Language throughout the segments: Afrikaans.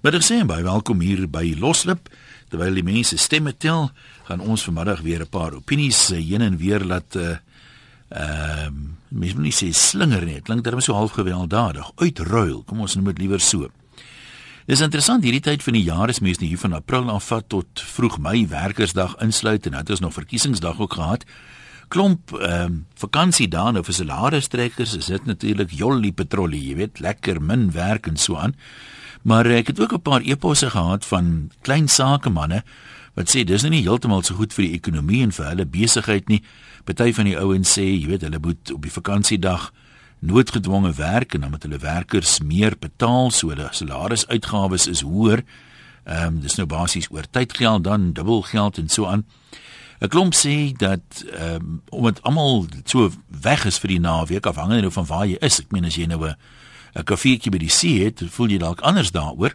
Ek sê baie welkom hier by Loslip. Terwyl die mense stemme tel, gaan ons vanmiddag weer 'n paar opinies eh, heen en weer laat uh ehm uh, mens moet nie sê slinger nie. Dit klink darem so half gewelddadig. Uitruil. Kom ons noem dit liewer so. Dis interessant hierdie tyd van die jaar is mense hier van April af vat tot vroeg Mei werkersdag insluit en dit is nog verkiesingsdag ook gehad. Klomp ehm um, vakansiedae nou vir salarisstrekkers is dit natuurlik jolly patrollie, jy weet, lekker min werk en so aan. Maar ek het ook 'n paar eposse gehad van klein sakemanne wat sê dis nou nie heeltemal so goed vir die ekonomie en vir hulle besigheid nie. Party van die ouens sê, jy weet, hulle moet op die vakansiedag noodgedwonge werk en dan moet hulle werkers meer betaal so hulle salarisuitgawes is hoër. Ehm um, dis nou basies oor tydgeld dan dubbel geld en so aan. 'n Klomp sê dat ehm um, omdat almal so weg is vir die naweek afhangende nou van waar jy is. Ek meen as jy nou 'n 'n koffietjie by die see het, voel jy dalk anders daaroor.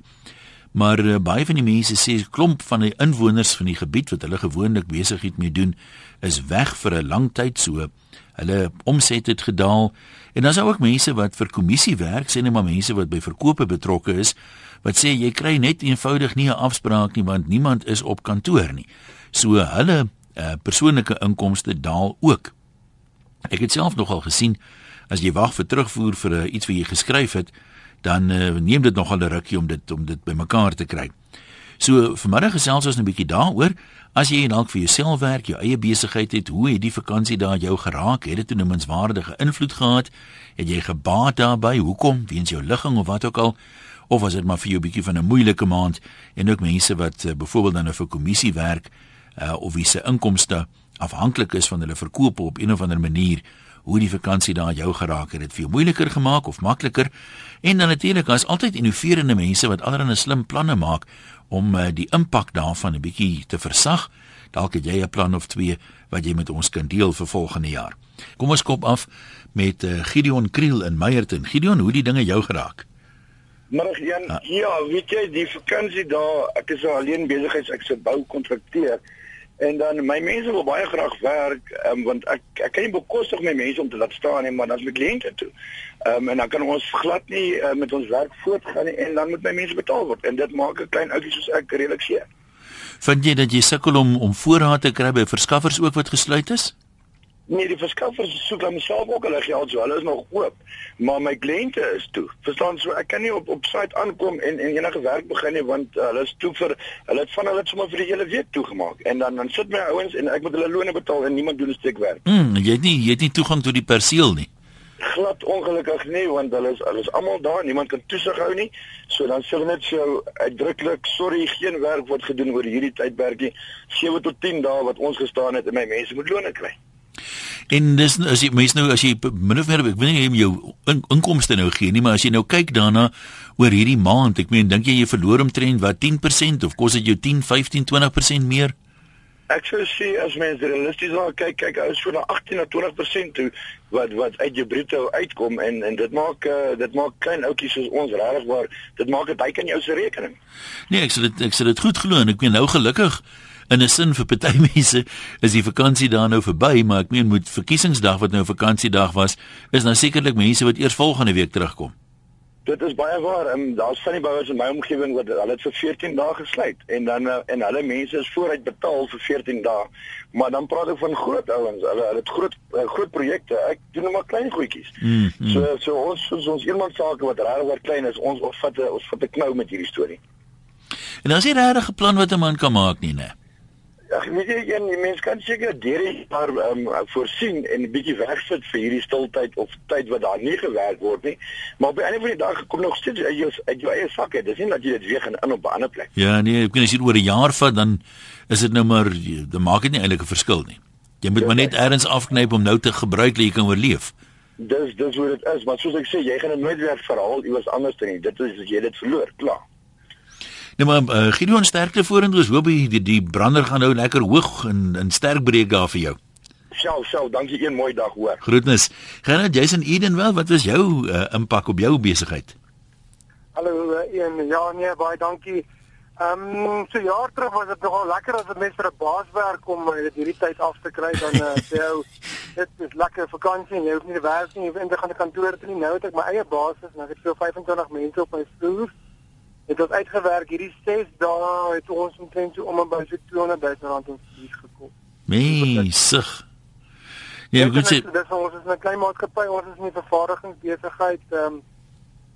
Maar uh, baie van die mense sê klomp van die inwoners van die gebied wat hulle gewoonlik besigheid mee doen, is weg vir 'n lang tyd so. Hulle omset het gedaal en dan is daar ook mense wat vir kommissie werk, sê net maar mense wat by verkope betrokke is, wat sê jy kry net eenvoudig nie 'n afspraak nie want niemand is op kantoor nie. So hulle uh, persoonlike inkomste daal ook. Ek het self nogal gesien as jy wag vir terugvoer vir uh, iets wat jy geskryf het, dan uh, neem dit nogal 'n rukkie om dit om dit bymekaar te kry. So vanmiddag gesels ons 'n bietjie daaroor as jy dalk vir jouself werk, jou eie besigheid het, hoe het die vakansie daar jou geraak? Het dit 'n noemenswaardige invloed gehad? Het jy gebaat daarbey? Hoekom? Weens jou ligging of wat ook al? Of was dit maar vir jou 'n bietjie van 'n moeilike maand en ook mense wat uh, byvoorbeeld dan 'n vir kommissie werk uh, of wie se inkomste afhanklik is van hulle verkoop op een of ander manier? Hoe die vakansie daar jou geraak het. Dit vir jou moeiliker gemaak of makliker? En dan natuurlik, daar's altyd innoverende mense wat allerlei slim planne maak om uh, die impak daarvan 'n bietjie te versag. Dalk het jy 'n plan of twee wat jy met ons kan deel vir volgende jaar. Kom ons kop af met uh, Gideon Kriel in Meyerton. Gideon, hoe die dinge jou geraak? Maar Jan, ah. ja, weet jy, die vakansie daar, ek is alleen besigheids ek se bou kontrakteer. En dan my mense wil baie graag werk um, want ek ek kan nie bekostig my mense om te laat staan nie maar dan is my kliënte toe. Ehm um, en dan kan ons glad nie uh, met ons werk voortgaan nie en dan moet my mense betaal word en dit maak 'n klein ouetjie soos ek redelik seer. Vind jy dat jy sukkel om om voorraad te kry by verskaffers ook wat gesluit is? Nee, die verskaffers soek dan self ook hulle geld, so hulle is nog oop, maar my kliënte is toe. Verstaan so, ek kan nie op op site aankom en en enige werk begin nie want uh, hulle is toe vir hulle het van hulle het sommer vir die hele week toegemaak. En dan dan sit my ouens en ek moet hulle loone betaal en niemand doen 'n stuk werk. Mm, jy het nie jy het nie toegang tot die perseel nie. Glad ongelukkig nie want hulle is hulle is almal daar, niemand kan toesig hou nie. So dan sê hulle net so uitdruklik, sorry, geen werk word gedoen oor hierdie tydperk nie. 7 tot 10 dae wat ons gestaan het en my mense moet loone kry. En dis as jy mens nou as jy min of meer ek weet nie jou in, inkomste nou gee nie, maar as jy nou kyk daarna oor hierdie maand, ek meen dink jy jy verloor omtrent wat 10% of kos dit jou 10, 15, 20% meer? Ek sou sê as mens realisties daar kyk, kyk ou so na 18 na 20% toe wat wat uit jou bruto uitkom en en dit maak uh, dit maak klein ouetjies soos ons regtig waar dit maak dit baie kan jou se rekening. Nee, ek sê dit ek sê dit goed glo en ek meen nou gelukkig in 'n sin vir party mense is die vakansie daar nou verby, maar ek meen met verkiesingsdag wat nou vakansiedag was, is dan sekerlik mense wat eers volgende week terugkom. Dit is baie waar. Um, Daar's van die bouers in my omgewing wat hulle het vir 14 dae gesluit en dan uh, en hulle mense is vooruit betaal vir 14 dae. Maar dan praat ek van groot ouens. Hulle hulle het groot uh, groot projekte. Ek doen net maar klein goedjies. Mm, mm. So so ons soos ons eendag sake wat regtig klein is, ons ons vat ons vat 'n knou met hierdie storie. En is dit regtig 'n plan wat 'n man kan maak nie, né? Nee. Ja, weet jy, een die mens kan seker deur die paar ehm um, voorsien en 'n bietjie wegsit vir hierdie stiltyd of tyd wat daar nie gewerk word nie. Maar op 'n einde van die dag kom nog steeds uit jou uit jou eie sak uit. Dis nie dat jy dit weer gaan in op 'n ander plek. Ja, nee, ek kan as jy oor 'n jaar vat dan is dit nou maar dan maak dit nie eintlik 'n verskil nie. Jy moet ja, maar net eers afknyp om nou te gebruik dat jy kan oorleef. Dis dis hoe dit is, maar soos ek sê, jy gaan dit nooit weer verhaal iewers anders doen nie. Dit is as jy dit verloor, klaar. Nee maar uh, Gideon sterkte vorentoe. Ons hoop die, die brander gaan nou lekker hoog en en sterk breek daar vir jou. Sjou, sjou, dankie een mooi dag hoor. Groetnis. Gaan dit Jason Eden wel? Wat was jou uh, impak op jou besigheid? Hallo uh, een ja nee baie dankie. Ehm um, so jaar terug was dit nogal lekker as 'n mens vir 'n baas werk om uh, hierdie tyd af te kry dan uh, sê ou dit is lekker vakansie en jy hoef nie te werk nie, jy hoef nie te gaan na kantoor toe nie. Nou het ek my eie baas en ek het so 25 mense op my vloer het ons uitgewerk hierdie 6 dae het ons omtrent so om en by so 200 000 rand in fees gekom. Mesig. Ja, goed sê. Dis ons is 'n klein maatskappy, ons is nie vervaardigingsbesigheid ehm um,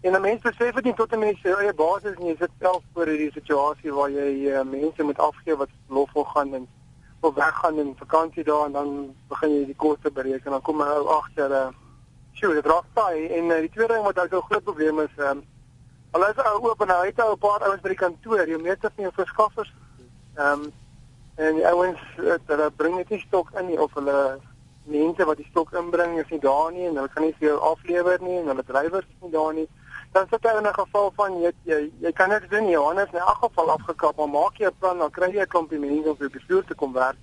en dan mense besef dit nie tot 'n mens eie basis nie, jy sit self voor hierdie situasie waar jy uh, mense moet afgee wat lof wil gaan en of weggaan in vakansie daar en dan begin jy die koste bereken en dan kom jy agter uh, sjoe, dit raak taai en uh, die tweede ding wat ook 'n groot probleem is ehm um, Hulle is ou oop en hy het ou 'n paar ouens by die kantoor, jy meet dit nie verskaffers. Ehm um, en die ouens hulle bring net nie stok in nie of hulle mense wat die stok inbring is nie daar nie en hulle kan nie vir jou aflewer nie en hulle drywers is nie daar nie. Dan sit jy in 'n geval van jy jy, jy kan net sien Johannes in 'n geval afgekap, maar maak jy 'n plan dan kry jy 'n klompie mense om vir die bestuur te kom werk.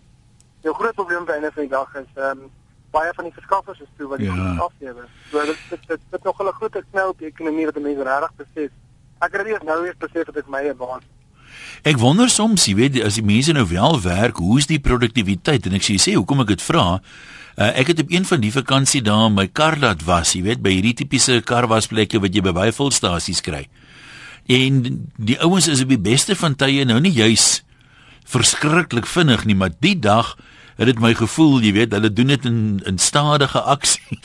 Jou groot probleem by 'n van die dag is ehm um, baie van die verskaffers is toe wat die ja. aflewer. So dit dit dit dit nog 'n groot knel op die ekonomie wat mense regtig besef. Ek het eers nou weer besef dat ek my baan. Ek wonder soms, jy weet, as die mense nou wel werk, hoe is die produktiwiteit? En ek sê, sê hoekom ek dit vra? Uh, ek het op een van die vakansie dae my kar laat was, jy weet, by hierdie tipiese karwasplekke wat jy by baie volstasies kry. En die ouens is op die beste van tye nou nie juis verskriklik vinnig nie, maar die dag het dit my gevoel, jy weet, hulle doen dit in in stadige aksie.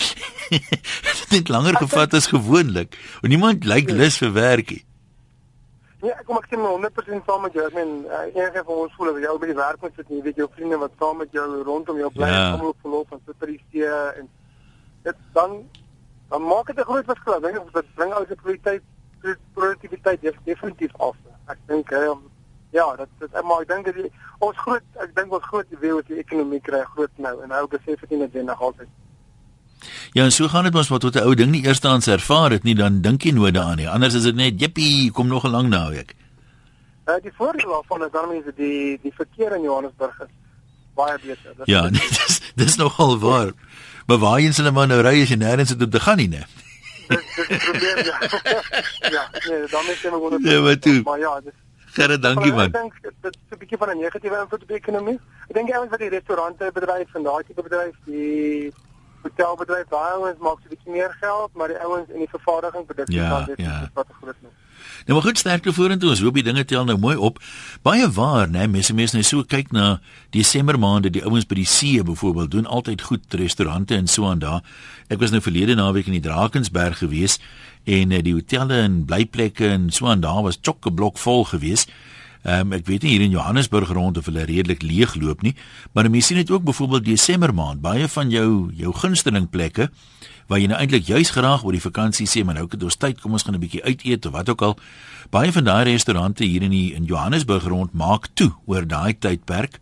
dit het langer gevat as gewoonlik. En niemand lyk like lus vir werk nie. Ja, kom ek stem 100% saam met jou. Ek meen, uh, enige van ons voel of jy by die werk moet sit, jy weet jou vriende wat saam met jou rondom jou bly, ja. kom op verlof en sit by die see en dit dan dan maak dit 'n groot verskil. Ek dink dit bring al die kwaliteit produktiwiteit definitief af. Ek dink ehm um, ja, dit dit maar ek dink dat die, ons groot ek dink ons groot wie wat die ekonomie kry groot nou en nou besef nie net nog altyd. Ja, en so gaan dit mos wat tot 'n ou ding nie eerstens ervaar het nie, dan dink jy nooit daaraan nie. Anders is dit net jippie, kom nog 'n lang naweek. Uh, die voordeel daarvan is dan mense die die verkeer in Johannesburg is baie beter. Dit Ja, nee, dis dis nogal waar. Maar waarheen hulle maar nou ry as jy nêrens het om te gaan nie, né? Dis dis probleem ja. ja, nee, dan moet jy maar wonder. Ja, maar toe. Maar ja, dis Gere, dankie man. Ek dink dit is 'n bietjie van 'n negatiewe invloed op die ekonomie. Ek dink ouens wat die restaurante bedryf en daai tipe bedryf, die hotelbedryf, daai ouens maak so 'n bietjie meer geld, maar die ouens in die vervaardiging produkte ja, dan dit ja. is wat groot ding. Nou maar goed sterkte vorentoe. Ons hoop die dinge tel nou mooi op. Baie waar, né? Mense mense nou so kyk na Desember maande, die ouens by die see byvoorbeeld doen altyd goed restaurante en so aan daar. Ek was nou verlede naweek in die Drakensberg gewees en eh, die hotelle en blyplekke en so aan daar was chock-a-block vol geweest. Ehm um, ek weet nie hier in Johannesburg rond of hulle redelik leeg loop nie, maar mense sien dit ook byvoorbeeld Desember maand, baie van jou jou gunsteling plekke waar jy nou eintlik juis graag oor die vakansie sê, maar nou het ons tyd, kom ons gaan 'n bietjie uit eet of wat ook al. Baie van daai restaurante hier in die in Johannesburg rond maak toe oor daai tydperk.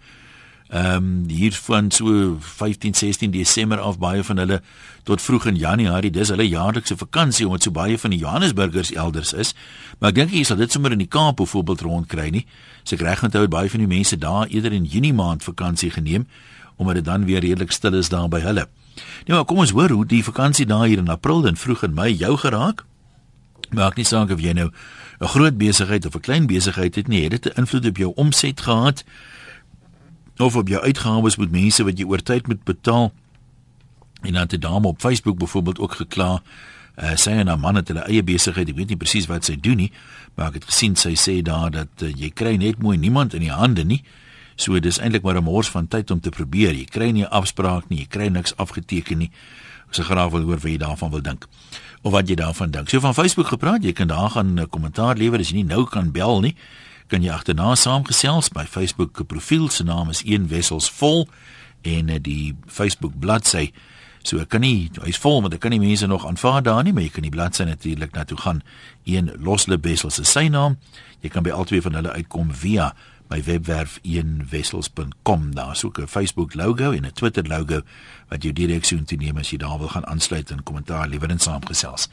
Ehm um, hier van so 15 16 Desember af baie van hulle tot vroeg in Januarie. Dis hulle jaarlikse vakansie omdat so baie van die Johannesburgers elders is. Maar ek dink jy sal dit sommer in die Kaap byvoorbeeld rondkry nie. As ek reg onthou het baie van die mense daar eerder in Junie maand vakansie geneem omdat dit dan weer redelik stil is daar by hulle. Nou maar kom ons hoor hoe die vakansie daar hier in April en vroeg in Mei jou geraak. Maak nie saak of jy nou 'n groot besigheid of 'n klein besigheid het nie, het dit 'n invloed op jou omset gehad of op jou uitgawes met mense wat jy oor tyd moet betaal. En dan het 'n dame op Facebook byvoorbeeld ook gekla. Uh, sy en haar man het hulle eie besigheid. Ek weet nie presies wat sy doen nie, maar ek het gesien sy sê daar dat uh, jy kry net mooi niemand in die hande nie. So dis eintlik maar 'n mors van tyd om te probeer. Jy kry nie 'n afspraak nie, jy kry niks afgeteken nie. Ek sê graag wil hoor wat jy daarvan wil dink. Of wat jy daarvan dink. So van Facebook gepraat, jy kan daar gaan 'n kommentaar lewer as jy nie nou kan bel nie kan jy agterna saamgesels by Facebook profiel se naam is een wessels vol en eh, die Facebook bladsy so ek kan nie hy's vol maar ek kan nie mense nog aanvaar daar nie maar jy kan die bladsy natuurlik na toe gaan een losle wessels se sy naam jy kan by albei van hulle uitkom via my webwerf eenwessels.com daar soek 'n Facebook logo en 'n Twitter logo wat jou direk so intoe neem as jy daar wil gaan aansluit en kommentaar lewer en saamgesels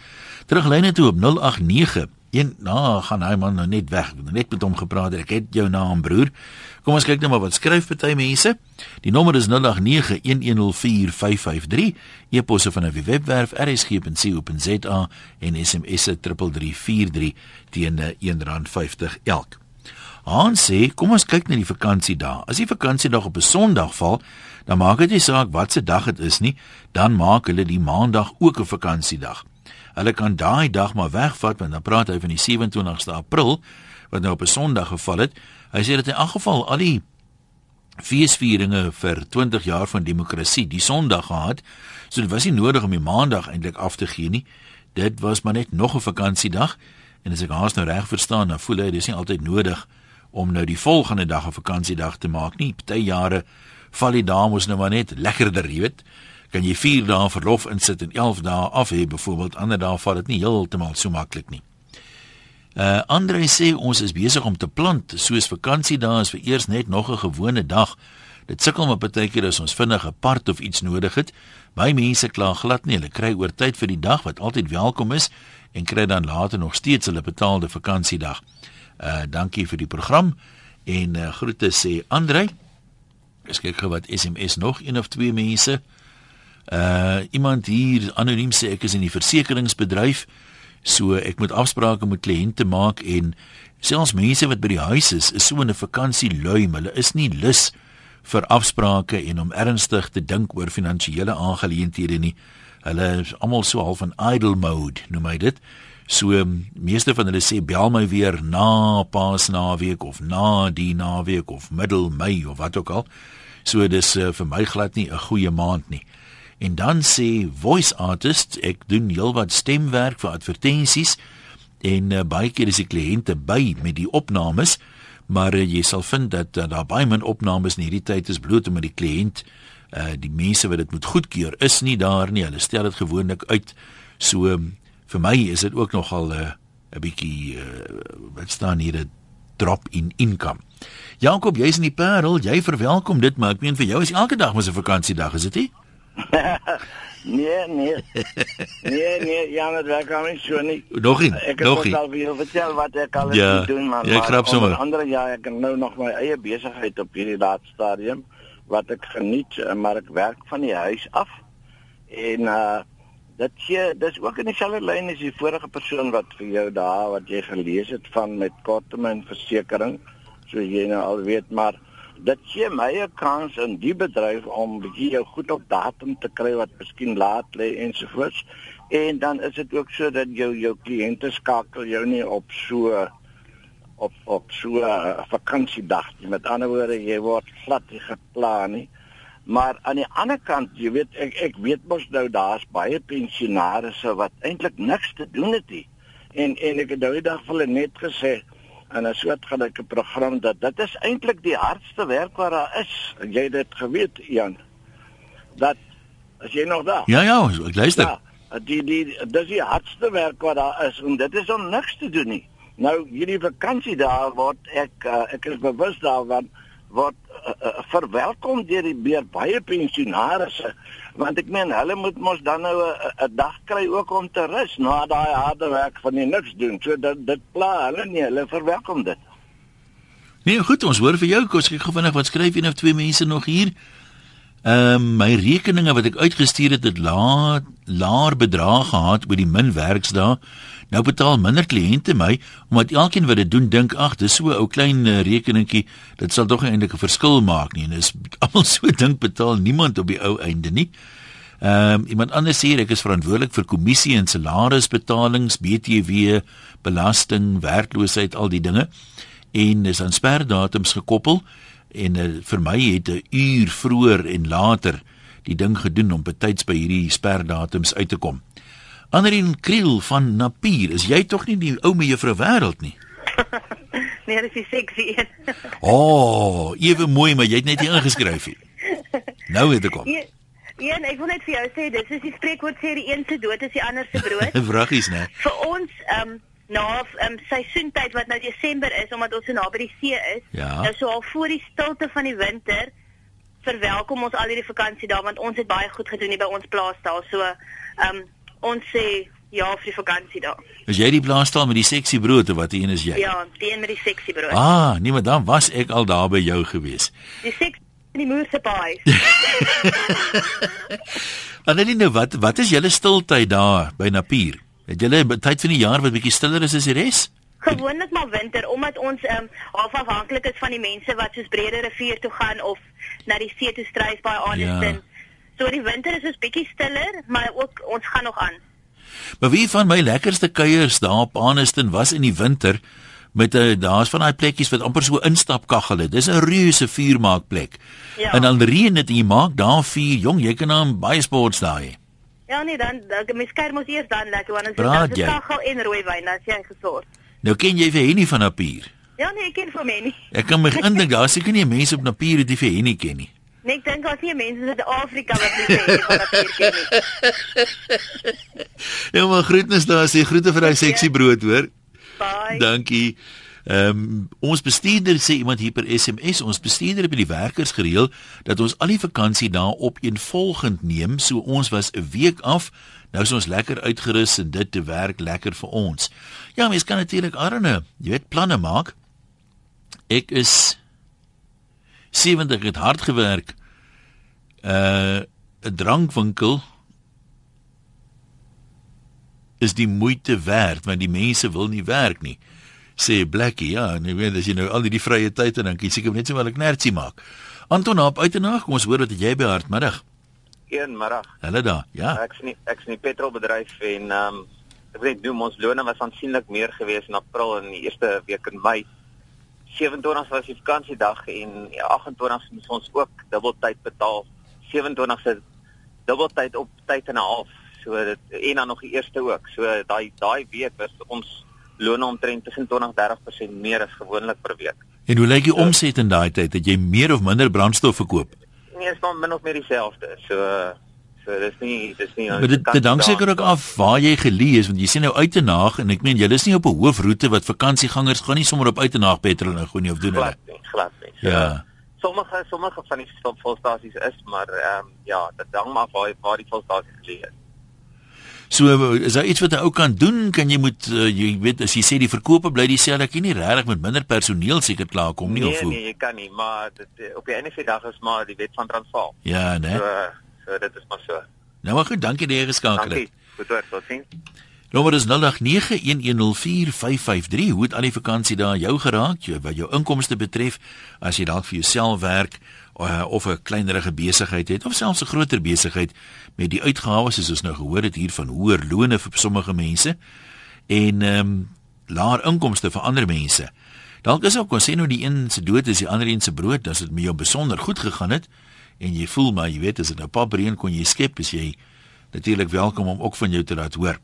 teruglyne toe op 089 Een, nou gaan hy man nou net weg. Net met hom gepraat. Ek het jou naam, broer. Kom ons kyk net maar wat skryf party mense. Die nommer is 0891104553. E-posse van 'n webwerf rsg.co.za en SMS 3343 teen R1.50 elk. Hans sê, kom ons kyk na die vakansiedag. As die vakansiedag op 'n Sondag val, dan maak dit nie saak wat se dag dit is nie, dan maak hulle die Maandag ook 'n vakansiedag. Hulle kan daai dag maar wegvat want dan praat hy van die 27ste April wat nou op 'n Sondag geval het. Hy sê dat in elk geval al die feesvieringe vir 20 jaar van demokrasie die Sondag gehad. So dit was nie nodig om die Maandag eintlik af te gee nie. Dit was maar net nog 'n vakansiedag en as ek haas nou reg verstaan, dan voel hy dis nie altyd nodig om nou die volgende dag 'n vakansiedag te maak nie. Party jare val die dae mos nou maar net lekkerder, jy weet. Kan jy 4 dae verlof insit en 11 dae af hê byvoorbeeld, ander dae val dit nie heeltemal so maklik nie. Uh Andre sê ons is besig om te plant, soos vakansiedae is vir eers net nog 'n gewone dag. Dit sukkel met baie keer as ons vinnig 'n part of iets nodig het. Baie mense kla glad nie, hulle kry oor tyd vir die dag wat altyd welkom is en kry dan later nog steeds hulle betaalde vakansiedag. Uh dankie vir die program en uh, groete sê Andre. Ek kyk gou wat SMS nog een of twee mense. Uh iemand hier anoniem sê ek is in die versekeringsbedryf. So ek moet afsprake met kliënte maak en selfs mense wat by die huis is, is so in 'n vakansie lui, hulle is nie lus vir afsprake en om ernstig te dink oor finansiële aangeleenthede nie. Hulle is almal so half in idle mode, noem hy dit. So meeste van hulle sê bel my weer na Paasnaweek of na die naweek of middel Mei of wat ook al. So dis uh, vir my glad nie 'n goeie maand nie. En dan sê voice artist, ek doen heelwat stemwerk vir advertensies en uh, baie keer is die kliënte by met die opnames, maar uh, jy sal vind dat uh, daar baie min opnames in hierdie tyd is bloot omdat die kliënt uh die mense wat dit moet goedkeur is nie daar nie. Hulle stel dit gewoonlik uit. So um, vir my is dit ook nogal 'n uh, 'n bietjie uh, wat staan hier 'n drop in income. Jakob, jy's in die Parel, jy verwelkom dit, maar ek meen vir jou is elke dag mos 'n vakansiedag, is dit nie? nee, nee. Nee, nee, ja, dat werk aan my so nie. Nog nie. Ek nog het al vir vertel wat ek al ja, doen, maar jy grap sommer. Ander ja, ek het nou nog my eie besigheid op hierdie laaste stadium wat ek geniet, eh, maar ek werk van die huis af. En uh dit gee dis ook in dieselfde lyn as die vorige persoon wat vir jou daar wat jy gelees het van met korttermynversekering, so jy nou al weet, maar dit gee my 'n kans in die bedryf om bietjie jou goed op datum te kry wat miskien laat lê ensovoorts. En dan is dit ook so dat jou jou kliënte skakel jou nie op so op op so 'n uh, vakansiedag nie. Met ander woorde, jy word glad nie geplan nie. Maar aan die ander kant, jy weet ek ek weet mos nou daar's baie pensionaarsse wat eintlik niks te doen het nie. En en ek het daai dag vir hulle net gesê en 'n soortgelyke program dat dit is eintlik die hardste werk wat daar is. Jy het dit geweet, Jan. Dat as jy nog daar. Ja ja, ek luister. Ja, die die dis die hardste werk wat daar is en dit is om niks te doen nie. Nou hierdie vakansie daar word ek uh, ek is bewus daarvan word verwelkom deur die beer baie pensionaarsse want ek meen hulle moet mos dan nou 'n dag kry ook om te rus na daai harde werk van die niks doen. So dit dit pla hulle nie, hulle verwelkom dit. Nee, goed, ons hoor vir jou kos ek gevindig wat skryf een of twee mense nog hier. Ehm um, my rekeninge wat ek uitgestuur het het laat laer bedrag gehad oor die min werksdae. Nou betaal minder kliënte my omdat elkeen wat dit doen dink ag dis so 'n ou klein uh, rekeningkie dit sal tog eintlik 'n verskil maak nie en is almal so dink betaal niemand op die ou einde nie. Ehm um, iemand anders sê ek is verantwoordelik vir kommissie en salarisbetalings, BTW, belasting, werkloosheid, al die dinge en is aan sperdatums gekoppel en uh, vir my het 'n uur vroeër en later die ding gedoen om betyds by hierdie sperdatums uit te kom. Anderin Kriel van Napier, is jy tog nie die ou me juffrou wêreld nie? nee, dis die een. O, oh, ewe mooi, maar jy het net hier ingeskryf hier. Nou het ek kom. Ja, ja, ek wil net vir jou sê, dis is die spreekwoord sê die een se dood is die ander se brood. Vraggies, né? Vir ons, ehm um, na ehm um, seisoentyd wat nou Desember is omdat ons so naby die see is. Ja. Nou so al voor die stilte van die winter verwelkom ons al hierdie vakansie daar want ons het baie goed gedoen hier by ons plaas daar. So ehm um, ons sê ja vir die vakansie daar. Is jy die blaasstal met die seksie brood of wat een is jy? Ja, die een met die seksie brood. Ah, nee, maar dan was ek al daar by jou gewees. Die seks in die moerse paai. Annelien, wat wat is julle stiltyd daar by Napier? Het julle tyd van die jaar wat bietjie stiller is as die res? Gewoonlik maar winter omdat ons ehm um, afhanklik is van die mense wat soos Brede rivier toe gaan of na die see toe stryf by Anderson. Ja. So die winter is ons bietjie stiller, maar ook ons gaan nog aan. Maar wie van my lekkerste kuiers daar op Aniston was in die winter met 'n daar's van daai plekkies wat amper so instapkaggel het. Dis 'n reuse vuurmaakplek. Ja. En dan reën dit en jy maak daar vuur. Jong, jy kan dan baie sports daar hê. Ja nee, dan dan mens kyk mos eers dan lekker want as jy dan kaggel en rooi wyn, dan is jy gesort. Nou ken jy vir Henny van Napier? Ja nee, ek ken vir Henny. Ek kan my indink daar seker nie mense op Napier wat vir Henny ken nie. Nee, ek dink daar's nie mense in Suid-Afrika wat nie Henny van Napier ken nie. Ja, maar groetnis daar, sê groete vir daai seksie brood, hoor. Bye. Dankie. Ehm um, ons bestuurder sê iemand hier per SMS, ons bestuurder by die werkers gereël dat ons al die vakansie daar op een volgend neem, so ons was 'n week af. Nou is ons lekker uitgerus en dit te werk lekker vir ons. Ja, mens kan natuurlik arne, jy weet planne maak. Ek is 70 het hard gewerk. Uh 'n drankwinkel is die moeite werd want die mense wil nie werk nie sê Blackie ja en ek weet as jy nou al die vrye tyd en dan kies ek net so wel ek nertsie maak. Anton op uitenaag kom ons hoor wat jy by hartmiddag Goeiemiddag. Hallo daar ja. Ek's nie ek's nie petrolbedryf en ehm um, ek weet doen ons lone was aansienlik meer gewees in April en die eerste week in Mei. 27 was die vakansiedag en 28 moet ons ook dubbeltyd betaal. 27 se dubbeltyd op tyd en 'n half. So dit en dan nog die eerste ook. So daai daai week was ons loon omtrent tussen 20-30% meer as gewoonlik per week. En hoe lyk die so, omset in daai tyd? Het jy meer of minder brandstof verkoop? Nee, is maar min of meer dieselfde. So so dis nie dis nie Maar dit dit hang seker ook af waar jy gelees want jy sien nou uitenaag en ek meen jy is nie op 'n hoofroete wat vakansiegangers gaan nie sommer op uitenaag petrol nou gooi nie of doen hulle. Glad nie, glad nie. So, ja. Sommige sommige van die volstasies is maar ehm um, ja, dit hang maar waar waar die volstasie geleë is. So is daar iets wat 'n ou kan doen? Kan jy moet uh, jy weet as jy sê die verkope bly dieselfde, ek nie regtig met minder personeel seker klaar kom nie nee, of hoe? Nee, jy kan nie, maar dit eh, op die einde van die dag is maar die wet van Transvaal. Ja, né? Nee. So, so dit is maar so. Nou maar goed, dankie dat jy geskakel het. Dankie. Goed werk, totsiens. Nommer is 0891104553. Hoe het al die vakansie daar jou geraak? Jy wat jou inkomste betref, as jy dalk vir jouself werk uh, of 'n kleinerige besigheid het of selfs 'n groter besigheid met die uitgawes soos ons nou gehoor het hier van hoër lone vir sommige mense en ehm um, laer inkomste vir ander mense. Dalk is ook ons sê nou die een se dood is die ander een se brood, dan is dit met jou besonder goed gegaan het en jy voel maar jy weet as dit nou papreën kon jy skep, is jy natuurlik welkom om ook van jou te laat hoor.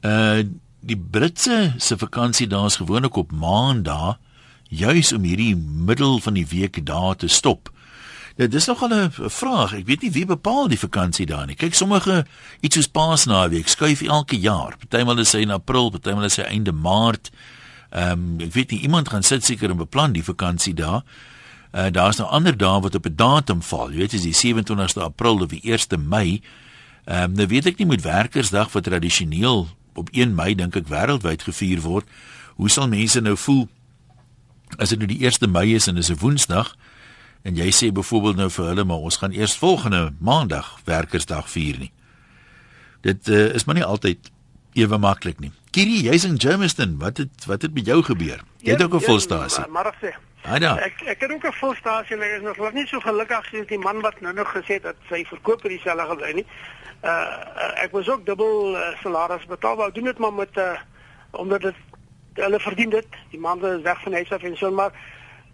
Uh die Britse se vakansie daar is gewoonlik op Maandag juis om hierdie middel van die week daar te stop. Nou dis nogal 'n vraag. Ek weet nie wie bepaal die vakansie daar nie. Kyk, sommige iets soos Paasnaweek skuif elke jaar. Partymal is hy in April, partymal is hy einde Maart. Ehm um, ek weet nie iemand gaan sit seker en beplan die vakansie daar. Uh daar's nou ander dae wat op 'n datum val. Jy weet, is die 27ste April of die 1ste Mei. Ehm um, nou weet ek nie met Werkersdag wat tradisioneel op 1 Mei dink ek wêreldwyd gevier word. Hoe sal mense nou voel as dit nou die 1ste Mei is en dis 'n Woensdag en jy sê byvoorbeeld nou vir hulle maar ons gaan eers volgende Maandag Werkersdag vier nie. Dit uh, is maar nie altyd ewe maklik nie. Kiri, jy's in Germiston. Wat het wat het met jou gebeur? Jy het ook 'n volstasie. Maar sê. Ek ek het ook 'n volstasie en ek is nog nie so gelukkig soos die man wat nou nog gesê het dat sy verkoop dieselfde gebly nie uh ek was ook dubbel uh, salaris betaal wou doen dit maar met uh omdat dit hulle verdien dit. Die maande is weg van huis af en so maar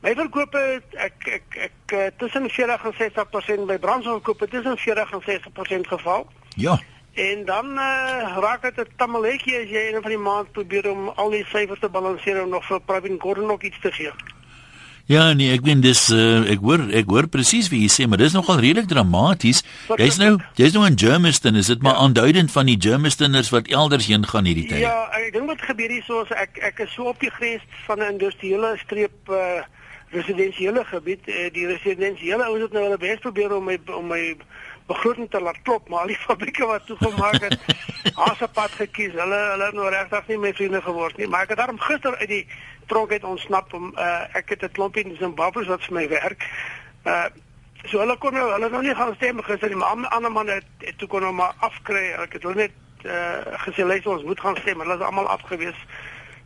my verkope ek ek ek uh, tussen 40 en 60% by brandstofkope tussen 40 en 60% geval. Ja. En dan uh, raak dit 'n tamaletjie as jy een van die maand probeer om al die syfers te balanseer en nog vir Pravin Gordhan ook iets te gee Ja nee, ek weet dis uh, ek hoor ek hoor presies wie jy sê, maar dis nogal redelik dramaties. Jy's nou jy's nou in Germiston, is dit maar ja. aanduidend van die Germistoners wat elders heen gaan hierdie tyd? Ja, ek dink wat gebeur hier so is ek ek is so op die grens van 'n industriële streep uh residensiële gebied. Uh, die residensiële ouens het nou hulle bes probeer om my om my begroting te laat klop, maar al die fabrieke wat toegemaak het, hasepad gekies. Hulle hulle het nou regtig nie my vriende geword nie, maar ek het daarom gister uit die tronk het ontsnap om uh, ek het 'n klompie in Zimbabwe wat vir my werk. Uh so hulle kon nou hulle nou nie gaan stem gister nie, maar ander manne het, het toe kon nou maar afkry. Ek het hulle net uh gesê lei ons moet gaan stem, hulle is almal afgewees.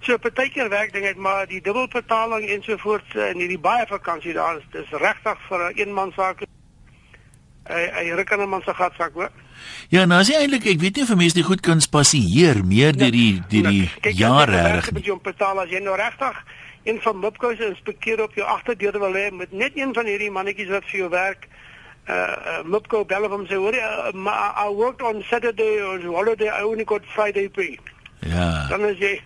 So partykeer werk dinge, maar die dubbelbetaling ensovoorts en hierdie baie vakansie daar is dis regtig vir 'n een man saak. Hy hy ruk aan 'n man se gat sak, hoor. Ja, nou as jy eintlik ek weet nie vir mense die goed kan spasieer meer deur die deur die Kyk, jare jy reg. moet jy betaal as jy nou regtig een van Mupco se inspekteer op jou agterdeur wil hê met net een van hierdie mannetjies wat vir jou werk. Uh, uh Mupco bel hom sê hoor uh, I worked on Saturday or holiday I only got Friday pay. Ja. Dan is jy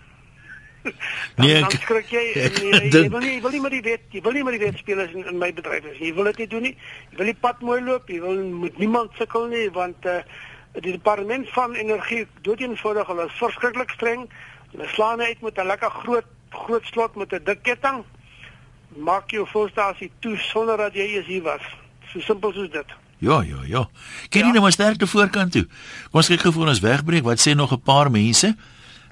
dan, Nee, dan ek- skrik jy en ek jy, jy, dink- wil nie jy wil nie met die wet jy wil nie met die wet speel as in, in my bedryf is. Jy wil dit nie doen nie. Jy wil die pad mooi loop. Jy wil met niemand sukkel nie want uh die departement van energie doeteenvoudig hulle is verskriklik streng. Hulle slaan uit met 'n lekker groot groot slot met 'n dik ketting. Maak jou volstasie toe sonder dat jy eens hier was. So simpel soos dit. Ja, ja, ja. Ken jy nou maar sterk te voorkant toe. Kom ons kyk gou voor ons wegbreek. Wat sê nog 'n paar mense?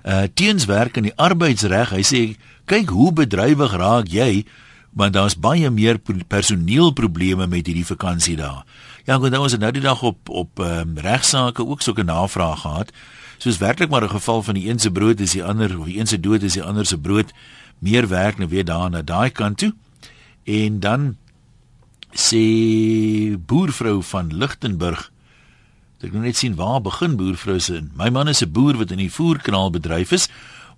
Uh teenswerk in die arbeidsreg. Hy sê kyk hoe bedrywig raak jy want daar's baie meer personeelprobleme met hierdie vakansie daar. Ja, goed, nou ons het nou die dag op op um, regsaake ook sulke navrae gehad. Soos werklik maar 'n geval van die een se brood is die ander of die een se dood is die ander se brood. Meer werk nou weer daar na daai kant toe. En dan sê boervrou van Lichtenburg Ek wil net sien waar begin boervrou se in. My man is 'n boer wat in die voerkanaalbedryf is.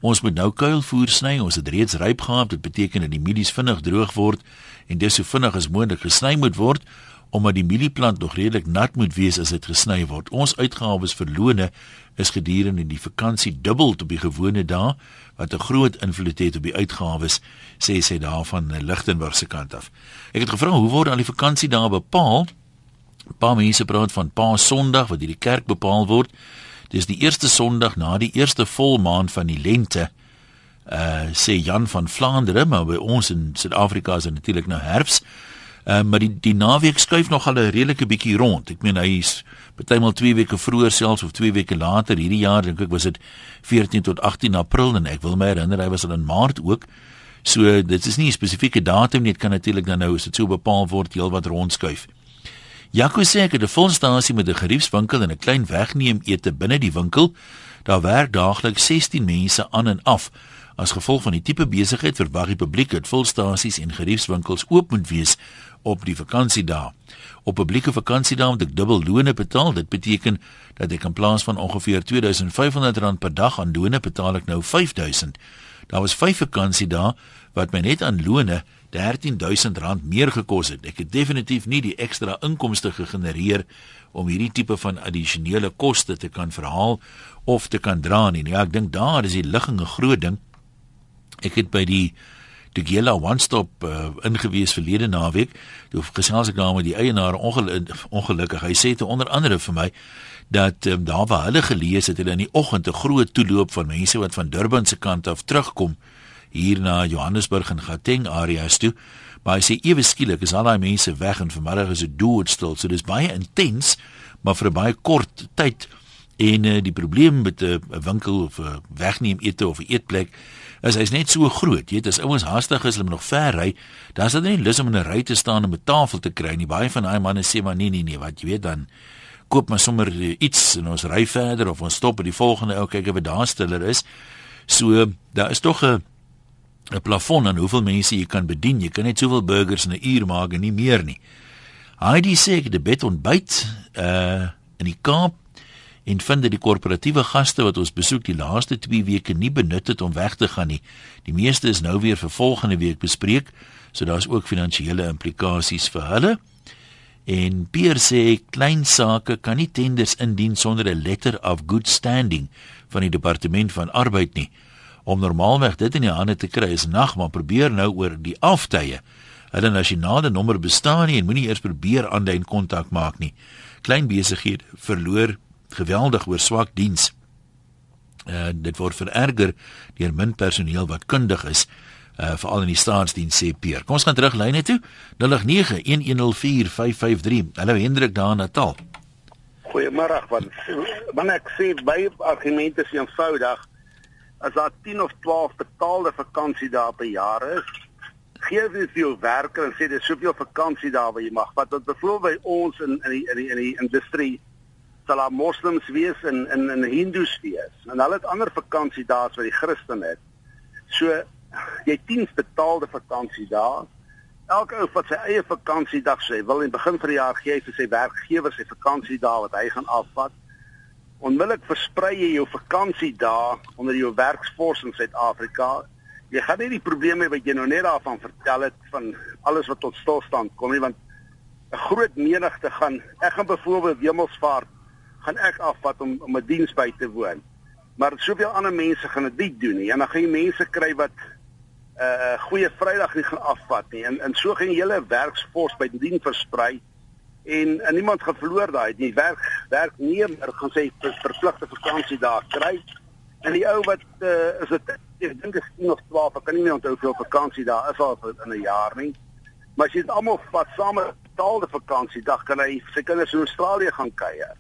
Ons moet nou kuilvoer sny. Ons het reeds ryp gehad. Dit beteken dat die mielies vinnig droog word en dis so vinnig as moontlik gesny moet word omdat die mielieplant nog redelik nat moet wees as dit gesny word. Ons uitgawes vir lone is gedurende die vakansie dubbel op die gewone dae wat 'n groot invloed het op die uitgawes, sê sy daar van Lichtenburg se kant af. Ek het gevra hoe word al die vakansie daar bepaal? Paar mense praat van Paas Sondag wat deur die kerk bepaal word. Dis die eerste Sondag na die eerste volmaan van die lente. Uh sê Jan van Vlaandere, maar by ons in Suid-Afrika is dit natuurlik nou herfs. Uh maar die die naweek skuif nog al 'n redelike bietjie rond. Ek meen hy is partymal 2 weke vroeër selfs of 2 weke later hierdie jaar dink ek was dit 14 tot 18 April en ek wil my herinner hy was al in Maart ook. So dit is nie 'n spesifieke datum nie, dit kan natuurlik dan nou as dit so bepaal word heelwat rondskuif. Jaco sê ek het 'n volstasie met 'n geriefswinkel en 'n klein wegneem ete binne die winkel. Daar werk daagliks 16 mense aan en af. As gevolg van die tipe besigheid verwag die publiek dat volstasies en geriefswinkels oop moet wees op die vakansiedae. Op publieke vakansiedae moet ek dubbel loone betaal. Dit beteken dat ek in plaas van ongeveer R2500 per dag aan loone betaal ek nou R5000. Daar was 5 vakansiedae wat my net aan loone R13000 meer gekos het. Ek het definitief nie die ekstra inkomste gegenereer om hierdie tipe van addisionele koste te kan verhaal of te kan dra nie. Ja, ek dink daar is die ligging 'n groot ding. Ek het by die Tugela One Stop uh, ingewees verlede naweek. Toe gesels ek daar met die eienaar ongel ongelukkig. Hy sê te onder andere vir my dat um, daar waar hulle gelees het, hulle in die oggend 'n groot toeloop van mense wat van Durban se kant af terugkom hier na Johannesburg en Gauteng areas toe. Maar hy sê ewe skielik is al daai mense weg en vanmiddag is dit doodstil. So dis baie intens, maar vir 'n baie kort tyd. En uh, die probleem met 'n uh, winkel of 'n uh, wegneem ete of 'n eetplek is hy's net so groot. Jy weet as ouens haastig is, hulle moet nog ver ry, dan is dit nie lus om in 'n ry te staan om 'n tafel te kry nie. Baie van daai manne sê maar nee nee nee, wat jy weet dan koop maar sommer uh, iets en ons ry verder of ons stop by die volgende ou kyk of daar stiller is. So daar is tog 'n 'n plafon aan hoeveel mense jy kan bedien. Jy kan net soveel burgers in 'n uur maak en nie meer nie. Heidi sê ek het 'n bed ontbyt uh in die Kaap en vind dat die korporatiewe gaste wat ons besoek die laaste 2 weke nie benut het om weg te gaan nie. Die meeste is nou weer vir volgende week bespreek, so daar's ook finansiële implikasies vir hulle. En Pierre sê klein sake kan nie tenders indien sonder 'n letter of good standing van die departement van arbeid nie. Om normaalweg dit in die hande te kry is nag, maar probeer nou oor die aftye. Hulle nasionale nommer bestaan nie en moenie eers probeer aanlyn kontak maak nie. Klein besighede verloor geweldig oor swak diens. Uh dit word vererger deur min personeel wat kundig is uh veral in die staatsdiens sê Peer. Kom ons gaan terug lyne toe. 0891104553. Hallo Hendrik daar in Natal. Goeiemôre want wanneer ek sê baie argumente is eenvoudig as daar 10 of 12 betaalde vakansiedae per jaar is gee jy jou werker en sê dis soveel vakansiedae wat jy mag. Wat wat byvoorbeeld by ons in in die in die, in die industrie sal daar moslems wees en in in hindoes wees. En hulle het ander vakansiedae wat die Christen het. So jy 10 betaalde vakansiedae elke ou wat sy eie vakansiedag sê, wil in die begin van die jaar gee vir sy werkgewer sy vakansiedag wat hy gaan afvat. Onmiddellik versprei jy jou vakansiedag onder jou werksfors in Suid-Afrika. Jy gaan nie die probleme wat jy nou net daarvan vertel het van alles wat tot stilstand kom nie want 'n groot menigte gaan ek gaan byvoorbeeld Hemelsvaart gaan ek afvat om om 'n diens by te woon. Maar soveel ander mense gaan dit nie doen nie. En dan gaan jy mense kry wat 'n uh, goeie Vrydag nie gaan afvat nie. En en so gaan jy hele werksfors by dien versprei en en niemand gaan verloor daai die werk werknemer gaan sê vir verpligte vakansie daar kry. En die ou wat uh, is dit ek dink is 10 of 12, ek kan nie meer onthou hoeveel vakansie daar is al in 'n jaar nie. Maar as jy dit almal vat saam met betaalde vakansiedag kan hy sy kinders in Australië gaan kuier.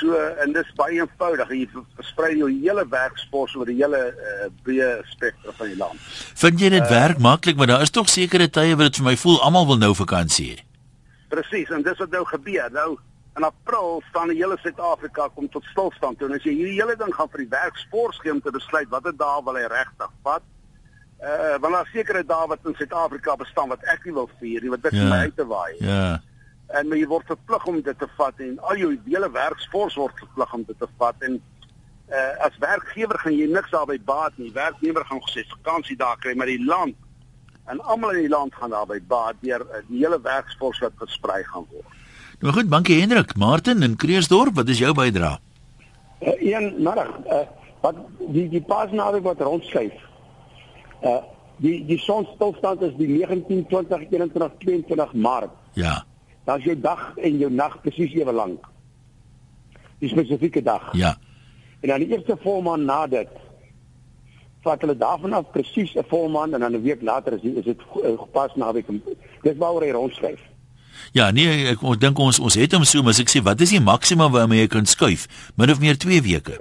So en dis baie eenvoudig. Jy versprei jou hele werkspos oor die hele uh, breë spektrum van die land. Vind jy dit uh, werk maklik, maar daar is tog sekere tye wat dit vir my voel almal wil nou vakansie hê. Presies, en dis wat nou gebeur. Nou in April staan die hele Suid-Afrika kom tot stilstand. En as jy hierdie hele ding gaan vir die werkspors gee om te besluit watter dae wil hy regtig vat, uh want daar sekere dae wat in Suid-Afrika bestaan wat ek nie wil vier nie, wat dit vir ja, my uit te waai. Ja en jy word verplig om dit te vat en al jou hele werksfors word verplig om dit te vat en uh, as werkgewer gaan jy niks daarby baat nie werknemer gaan gesê vakansie daar kry maar die land en almal in die land gaan daarby baat deur uh, die hele werksfors wat versprei gaan word. Nou goed, dankie Hendrik. Martin in Kreersdorp, wat is jou bydrae? Uh, een middag, uh, wat die die pasnaweek wat rondskuif. Uh die die sonstilstand is die 19 20 21 22 Maart. Ja dan is jou dag en jou nag presies ewe lank. Die spesifieke dag. Ja. En dan die eerste volmaan na dit vat hulle daarvan af presies 'n volmaan en dan 'n week later is is dit eh, gepas na week. Dis waaroor hy rondskryf. Ja, nee, ek ek dink ons ons het hom so, maar as ek sê wat is die maksimum waarmee jy kan skuif? Min of meer 2 weke.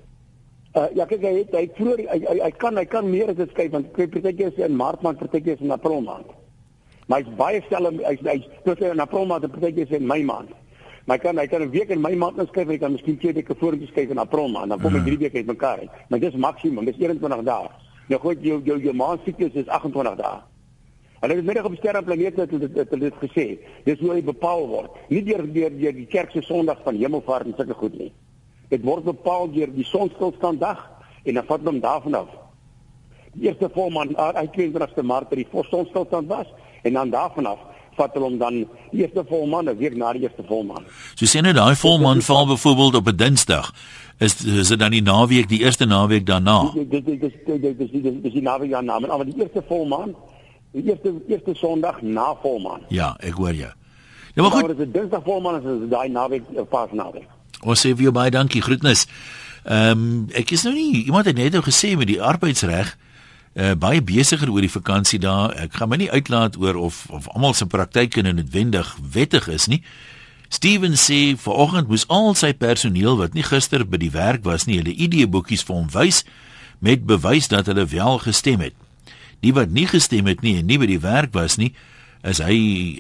Uh, ja, kyk hy het hy vroeër hy, hy, hy kan hy kan meer as dit skuif want kyk partykeer is in Maart maand, partykeer is in April maand. Maar hy's baie stel hy's hy's tot in April maand en partykeer is in Mei maand. Maar kan hy kan 'n week in Mei maand inskryf, hy kan miskien twee weke vorentoe skryf in April maand, dan kom hy 3 mhm. weke uitmekaar uit. Maar dis maksimum, dis 21 dae. Nou goed, jou jou jou maand siklus is 28 dae. Hulle het middag op sterreplanete het dit het dit gesê. Dis hoe hy bepaal word. Nie deur deur deur die kerk se Sondag van Hemelvaart en sulke goed nie. Dit word bepaal deur die sonstilstanddag en dan vat hom daarvan af. Die eerste volmaan uit 22ste Maart by die sonstilstand was en dan daarvan af vat hulle hom dan die eerste volmaan of weer na die eerste volmaan. So sien jy daai volmaan val byvoorbeeld op 'n Dinsdag. Is is dit dan die naweek, die eerste naweek daarna? Dit dit dit dis dis dis die naweek daarna, maar die eerste volmaan, die eerste eerste Sondag na volmaan. Ja, ek hoor jou. Ja, maar goed. Dit is Dinsdag volmaan is daai naweek pas naweek. Ons sê vir jou baie dankie, groetnis. Ehm um, ek is nou nie iemand het net nou gesê met die arbeidsreg uh, baie besigger oor die vakansie daar. Ek gaan my nie uitlaat oor of of almal se praktyke noodwendig wettig is nie. Steven sê vanoggend moes al sy personeel wat nie gister by die werk was nie, hulle ID-boekies vir hom wys met bewys dat hulle wel gestem het. Die wat nie gestem het nie en nie by die werk was nie, is hy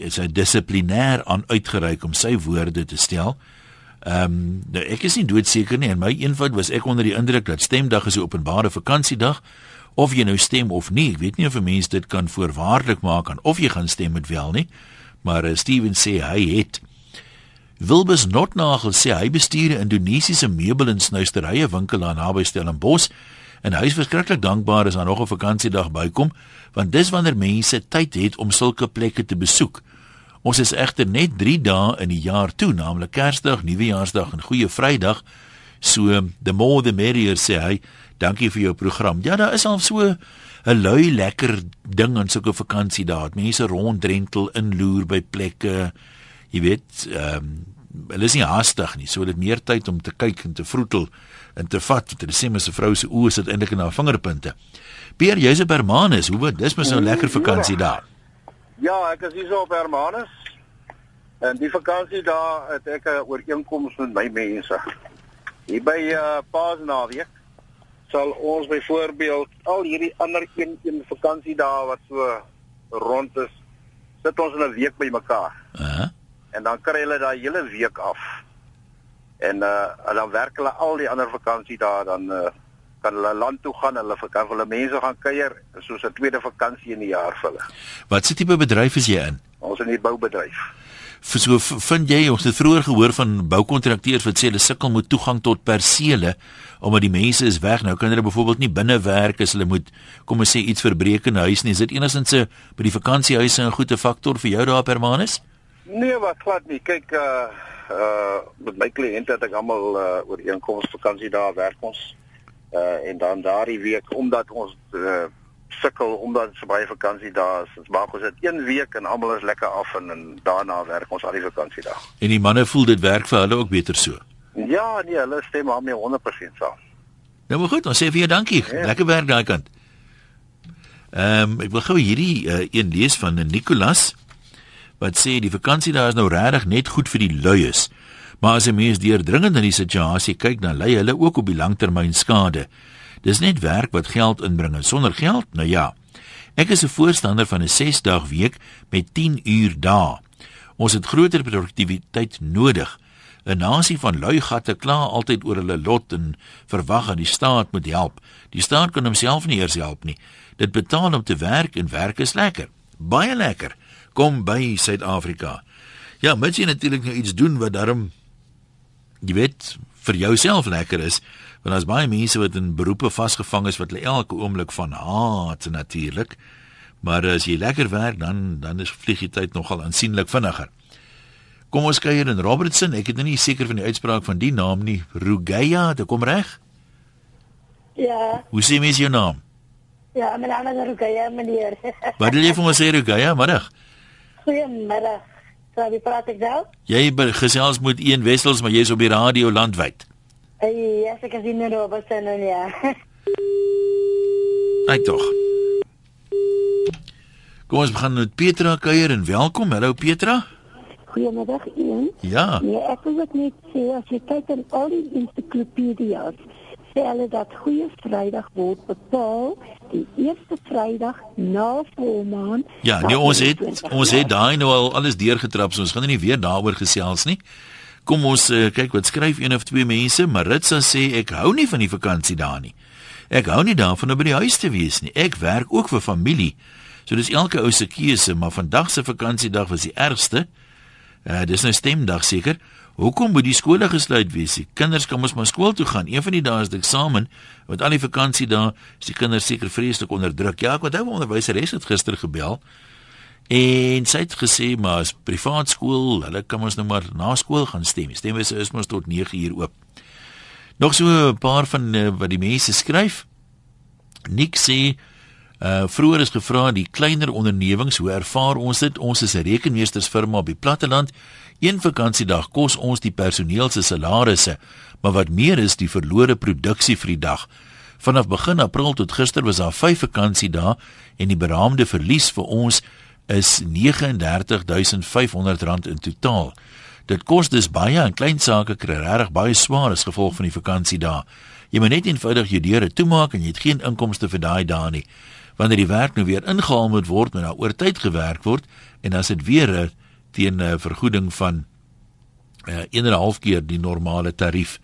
is hy dissiplinêr aan uitgereik om sy woorde te stel. Ehm um, ek is nie doodseker nie en my eenvoud was ek onder die indruk dat stemdag is 'n openbare vakansiedag of jy nou stem of nie. Ek weet nie of 'n mens dit kan voorwaardelik maak aan of jy gaan stem met wel nie. Maar uh, Steven sê hy het Wilbus Notnagel sê hy bestuur 'n Indonesiese meubel en snuisterye winkel aan naby Stellenbosch en hy is verskriklik dankbaar as daar nog 'n vakansiedag bykom want dis wanneer mense tyd het om sulke plekke te besoek. Ons is egter net 3 dae in die jaar toe, naamlik Kersdag, Nuwejaarsdag en Goeie Vrydag. So the more the merrier sê hy. Dankie vir jou program. Ja, daar is al so 'n lui lekker ding aan sulke vakansie daar. Mense ronddrentel inloer by plekke. Jy weet, ehm um, hulle is nie haastig nie. So hulle het meer tyd om te kyk en te vroetel en te vat. Want hulle sê mens se vrou se oë sit eintlik in haar vingerpunte. Peer, jy's op Hermanus. Hoe wat? Dis mos nou lekker vakansie daar. Ja, ek is hier so op Hermanus. En die vakansie daar het ek 'n ooreenkoms met my mense. Hier by uh, Paasnaweek sal ons byvoorbeeld al hierdie ander een een vakansiedae wat so rond is, sit ons in 'n week by mekaar. Uh -huh. En dan kry hulle daai hele week af. En uh en dan werk hulle al die ander vakansiedae dan uh kan hulle land toe gaan, hulle kan hulle mense gaan kuier, soos 'n tweede vakansie in die jaar vir hulle. Wat se tipe bedryf is jy in? Ons in die boubedryf. So vind jy ons het vroeër gehoor van boukontrakteurs wat sê hulle sukkel met toegang tot persele omdat die mense is weg. Nou kan hulle byvoorbeeld nie binne werk as hulle moet kom ons sê iets verbreek in huis nie. Is dit enigstens 'n by die vakansiehuise 'n goeie faktor vir jou daar per maand? Nee, wat glad nie. Kyk uh uh met my kliënte het ek almal uh ooreenkomste vakansie daar werk ons. Uh en dan daardie week omdat ons uh sukkel omdat so baie vakansie daar is. Ons maak ons dit een week en almal is lekker af en, en daarna werk ons al die vakansiedag. En die manne voel dit werk vir hulle ook beter so. Ja, nee, hulle stem maar mee 100% saam. Nou maar goed, ons sê vir jou dankie. Ja. Lekker werk daai kant. Ehm um, ek wil gou hierdie uh, een lees van Nicolas wat sê die vakansie daar is nou regtig net goed vir die luies. Maar as 'n mens deurdringend na die situasie kyk, dan lei hulle ook op die langtermyn skade. Dis net werk wat geld inbring en sonder geld, nou ja. Ek is 'n voorstander van 'n 6-dag week met 10 uur dae. Ons het groter produktiwiteit nodig. 'n Nasie van lui gatte kla altyd oor hulle lot en verwag dat die staat moet help. Die staat kan homself nie eers help nie. Dit betaal om te werk en werk is lekker. Baie lekker. Kom by Suid-Afrika. Ja, moet jy natuurlik nou iets doen wat daarom jy weet vir jouself lekker is. Want as baie mense wat in beroepe vasgevang is wat hulle elke oomblik van haat natuurlik. Maar as jy lekker werk dan dan is vlieg die tyd nogal aansienlik vinniger. Kom ons kyk hier in Robertson. Ek het nou nie seker van die uitspraak van die naam nie. Rugaya, dit kom reg? Ja. Hoe sê mens jou naam? Ja, my naam is Rugaya, meneer. Wat wil jy vir ons sê Rugaya? Middag. Goeiemiddag. Sou jy praat ek nou? Jy gesels met een wessels, maar jy's op die radio landwyd. Ja, ek is in Robertson en ja. Ai tog. Kom ons begin met Petra kuier en welkom. Hallo Petra. Goeiemiddag Ian. Ja. Nee, ek wil net sê as jy kyk in al die ensiklopedias, sê hulle dat Goeie Vrydag word bepaal die eerste Vrydag na volmaan. Ja, nee, ons het ons het daai nou al alles deurgetrap, so ons gaan nie weer daaroor gesels nie. Kom ons uh, kyk wat skryf een of twee mense, Maritsa sê ek hou nie van die vakansie daar nie. Ek hou nie daarvan om by die huis te wees nie. Ek werk ook vir familie. So dis elke ou se keuse, maar vandag se vakansiedag was die ergste. Uh dis nou stemdag seker. Hoekom moet die skole gesluit wees? Die kinders kan mos maar skool toe gaan. Een van die dae is die eksamen, want al die vakansie dae is die kinders seker vreeslik onder druk. Ja, ek onthou 'n onderwyseres het gister gebel en sy het gesê maar as privaat skool, hulle kan mos nou maar na skool gaan stem. Stem is is mos tot 9 uur oop. Nog so 'n paar van uh, wat die mense skryf. Nik sê Uh vroeër is gevra die kleiner ondernemings, hoe ervaar ons dit? Ons is 'n rekenmeestersfirma op die platteland. Een vakansiedag kos ons die personeel se salarisse, maar wat meer is die verlore produksie vir die dag. Vanaf begin April tot gister was daar 5 vakansiedae en die beraamde verlies vir ons is R39500 in totaal. Dit kos dus baie en klein sake kry regtig baie swaar as gevolg van die vakansiedae. Jy moet net eenvoudig jou deure toemaak en jy het geen inkomste vir daai dae nie wanneer die werk nou weer ingehaal moet word, moet daar oor tyd gewerk word en is dit weer 'n teen 'n vergoeding van uh, 1.5 keer die normale tarief.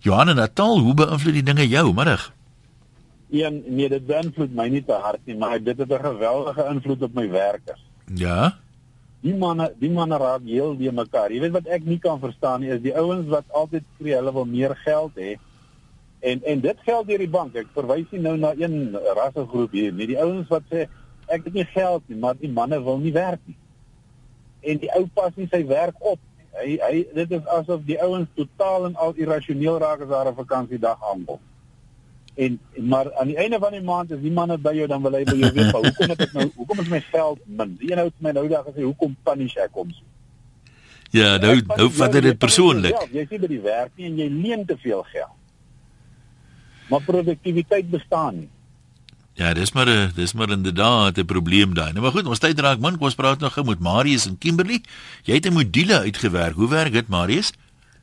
Johan en Natal, hoe beïnvloed die dinge jou middag? Een nee, dit beïnvloed my nie te hard nie, maar dit het 'n geweldige invloed op my werkers. Ja. Die manne, die manne raak heel die mekaar. Jy weet wat ek nie kan verstaan nie, is die ouens wat altyd sê hulle wil meer geld hê. En en dit geld deur die bank. Ek verwys nie nou na een rassegroep hier nie. Die ouens wat sê ek het nie geld nie, maar die manne wil nie werk nie. En die ou pas nie sy werk op. Hy hy dit is asof die ouens totaal en al irrasioneel raak as daar 'n vakansiedag aankom. En maar aan die einde van die maand is die manne by jou dan wil hy by jou weet, hoekom het ek nou hoekom is my geld min? Die een ou het my nou daag gesê hoekom punish ek hom? Ja, nou nou vat dit persoonlik. Jy sien by die werk nie en jy leen te veel geld maar produktiwiteit bestaan nie. Ja, dis maar 'n dis maar inderdaad 'n probleem daai. Nou maar goed, ons tyd raak min. Kom ons praat nog gou met Marius en Kimberley. Jy het 'n module uitgewerk. Hoe werk dit, Marius?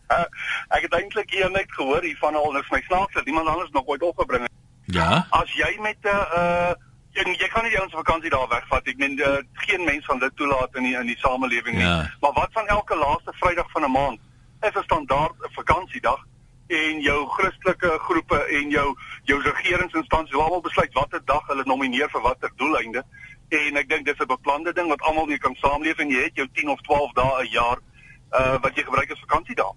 Uh, ek het eintlik hier net gehoor hiervan al niks my snaaks dat iemand anders nog ooit opgebring het. Ja. As jy met 'n uh, uh jy, kan nie jou vakansie daar wegvat. Ek meen uh, geen mens van dit toelaat in die in die samelewing nie. Ja. Maar wat van elke laaste Vrydag van 'n maand? Is 'n standaard vakansiedag en jou Christelike groepe en jou jou regeringsinstansies almal besluit watter dag hulle nomineer vir watter doeleinde en ek dink dis 'n beplande ding wat almal mee kan saamleef en jy het jou 10 of 12 dae 'n jaar uh wat jy gebruik as vakansiedae.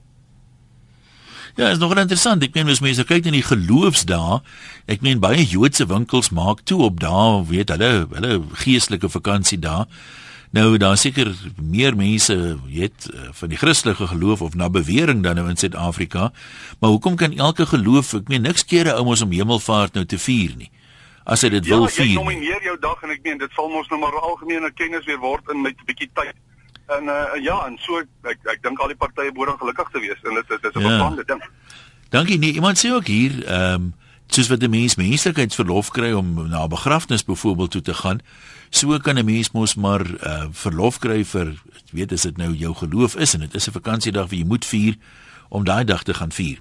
Ja, is nog interessant. Ek meen as mense kyk na die geloofsdae, ek meen baie Joodse winkels maak toe op dae, weet hulle, hulle geestelike vakansiedae. Nou daar seker meer mense weet eh, van die Christelike geloof of na bewering dan nou in Suid-Afrika. Maar hoekom kan elke geloof, ek meen niks keer 'n ou mos om hemelvaart nou te vier nie. As hy dit ja, wil vier. Ja, jy nomineer jou dag en ek meen dit sal mos nou maar algemene kennis weer word in met 'n bietjie tyd. En uh, ja, en so ek ek dink al die partye behoort gelukkig te wees en dit is dit is 'n ja. beplande ding. Dankie nie. Iemand sê ook hier, ehm um, soos wat 'n mens menslikheidsverlof kry om na 'n begrafnis byvoorbeeld toe te gaan, so kan 'n mens mos maar uh, verlof kry vir weet as dit nou jou geloof is en dit is 'n vakansiedag wat jy moet vier om daai dag te gaan vier.